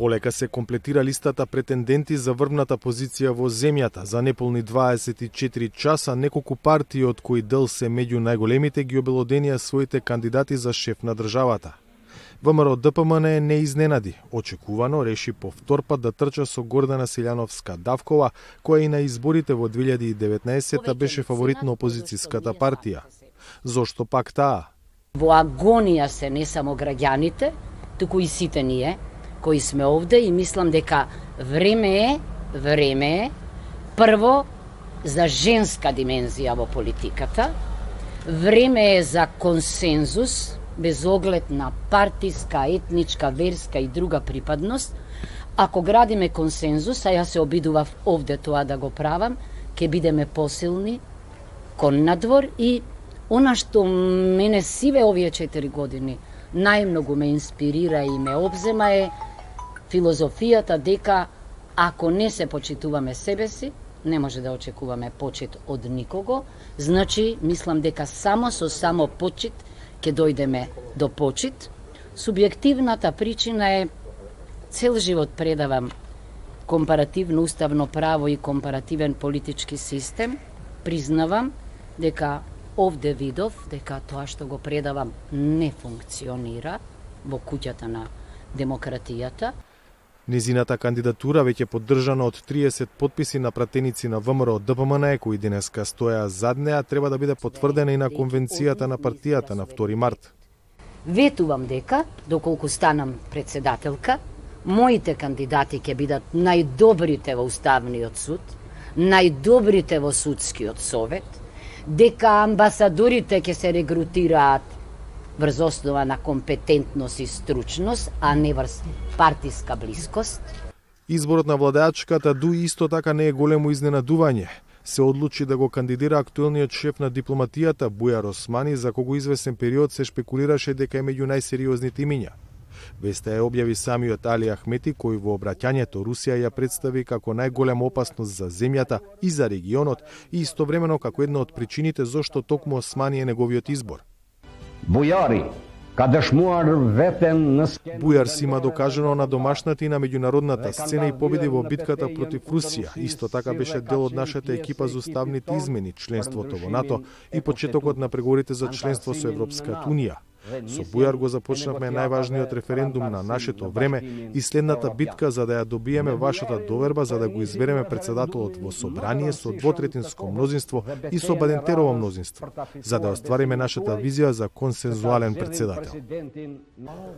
Полека се комплетира листата претенденти за врвната позиција во земјата. За неполни 24 часа неколку партии од кои дел се меѓу најголемите ги обелоденија своите кандидати за шеф на државата. ВМРО ДПМН не изненади. Очекувано реши повтор да трча со Гордана Силјановска Давкова, која и на изборите во 2019 беше фаворит на опозицијската партија. Зошто пак таа? Во агонија се не само граѓаните, туку и сите ние, кои сме овде и мислам дека време е, време е, прво за женска димензија во политиката, време е за консензус, без оглед на партиска, етничка, верска и друга припадност, ако градиме консензус, а јас се обидував овде тоа да го правам, ќе бидеме посилни кон надвор и она што мене сиве овие 4 години најмногу ме инспирира и ме обзема е филозофијата дека ако не се почитуваме себе си, не може да очекуваме почит од никого, значи мислам дека само со само почит ќе дојдеме до почит. Субјективната причина е цел живот предавам компаративно уставно право и компаративен политички систем. Признавам дека овде видов дека тоа што го предавам не функционира во куќата на демократијата. Низината кандидатура веќе поддржана од 30 подписи на пратеници на ВМРО ДПМН кои денеска стоја зад неа треба да биде потврдена и на конвенцијата на партијата на 2 март. Ветувам дека, доколку станам председателка, моите кандидати ќе бидат најдобрите во Уставниот суд, најдобрите во Судскиот совет, дека амбасадорите ќе се регрутираат врз основа на компетентност и стручност, а не врз партиска блискост. Изборот на владеачката Ду исто така не е големо изненадување. Се одлучи да го кандидира актуелниот шеф на дипломатијата Бујар Османи, за кого известен период се шпекулираше дека е меѓу најсериозните имиња. Веста ја објави самиот Али Ахмети, кој во обраќањето Русија ја представи како најголема опасност за земјата и за регионот и истовремено како една од причините зошто токму Османи е неговиот избор. Бујари, ka ветен на në Бујар си има докажано на домашната и на меѓународната сцена и победи во битката против Русија. Исто така беше дел од нашата екипа за уставните измени, членството во НАТО и почетокот на преговорите за членство со Европската Унија. Со Бујар го започнавме најважниот референдум на нашето време и следната битка за да ја добиеме вашата доверба за да го избереме председателот во собрание со двотретинско мнозинство и со Бадентерово мнозинство, за да оствариме нашата визија за консензуален председател.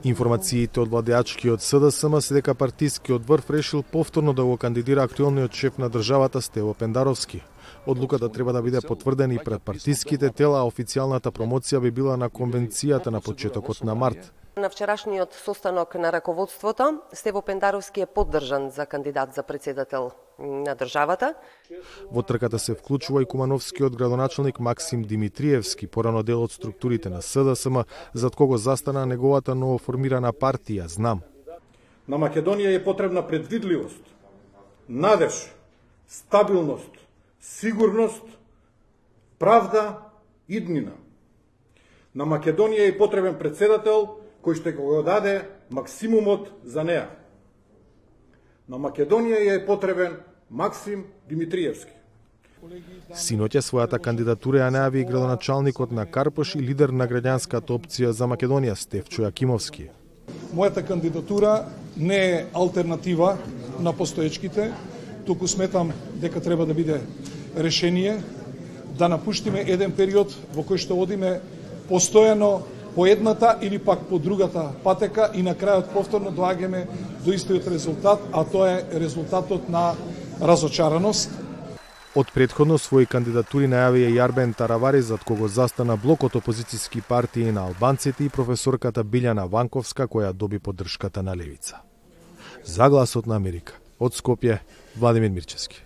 Информациите од владеачкиот СДСМ се дека партискиот врв решил повторно да го кандидира актуелниот шеф на државата Стево Пендаровски. Одлуката треба да биде потврдена и пред партиските тела, а официјалната промоција би била на конвенцијата на почетокот на март. На вчерашниот состанок на раководството, Стево Пендаровски е поддржан за кандидат за председател на државата. Во трката се вклучува и Кумановскиот градоначелник Максим Димитриевски, порано дел од структурите на СДСМ, зад кого застана неговата новоформирана партија, знам. На Македонија е потребна предвидливост, надеж, стабилност, сигурност, правда, иднина. На Македонија е потребен председател кој ще го даде максимумот за неа. На Македонија е потребен Максим Димитриевски. Синоќа својата кандидатура ја најави и градоначалникот на Карпош и лидер на граѓанската опција за Македонија Стефчо Јакимовски. Мојата кандидатура не е алтернатива на постоечките, туку сметам дека треба да биде решение да напуштиме еден период во кој што одиме постојано по едната или пак по другата патека и на крајот повторно доаѓаме до истиот резултат, а тоа е резултатот на разочараност. Од предходно своји кандидатури најавија Јарбен Таравари, зад кого застана блокот опозицијски партии на албанците и професорката Билјана Ванковска, која доби поддршката на Левица. За гласот на Америка. Од Скопје, Владимир Мирчевски.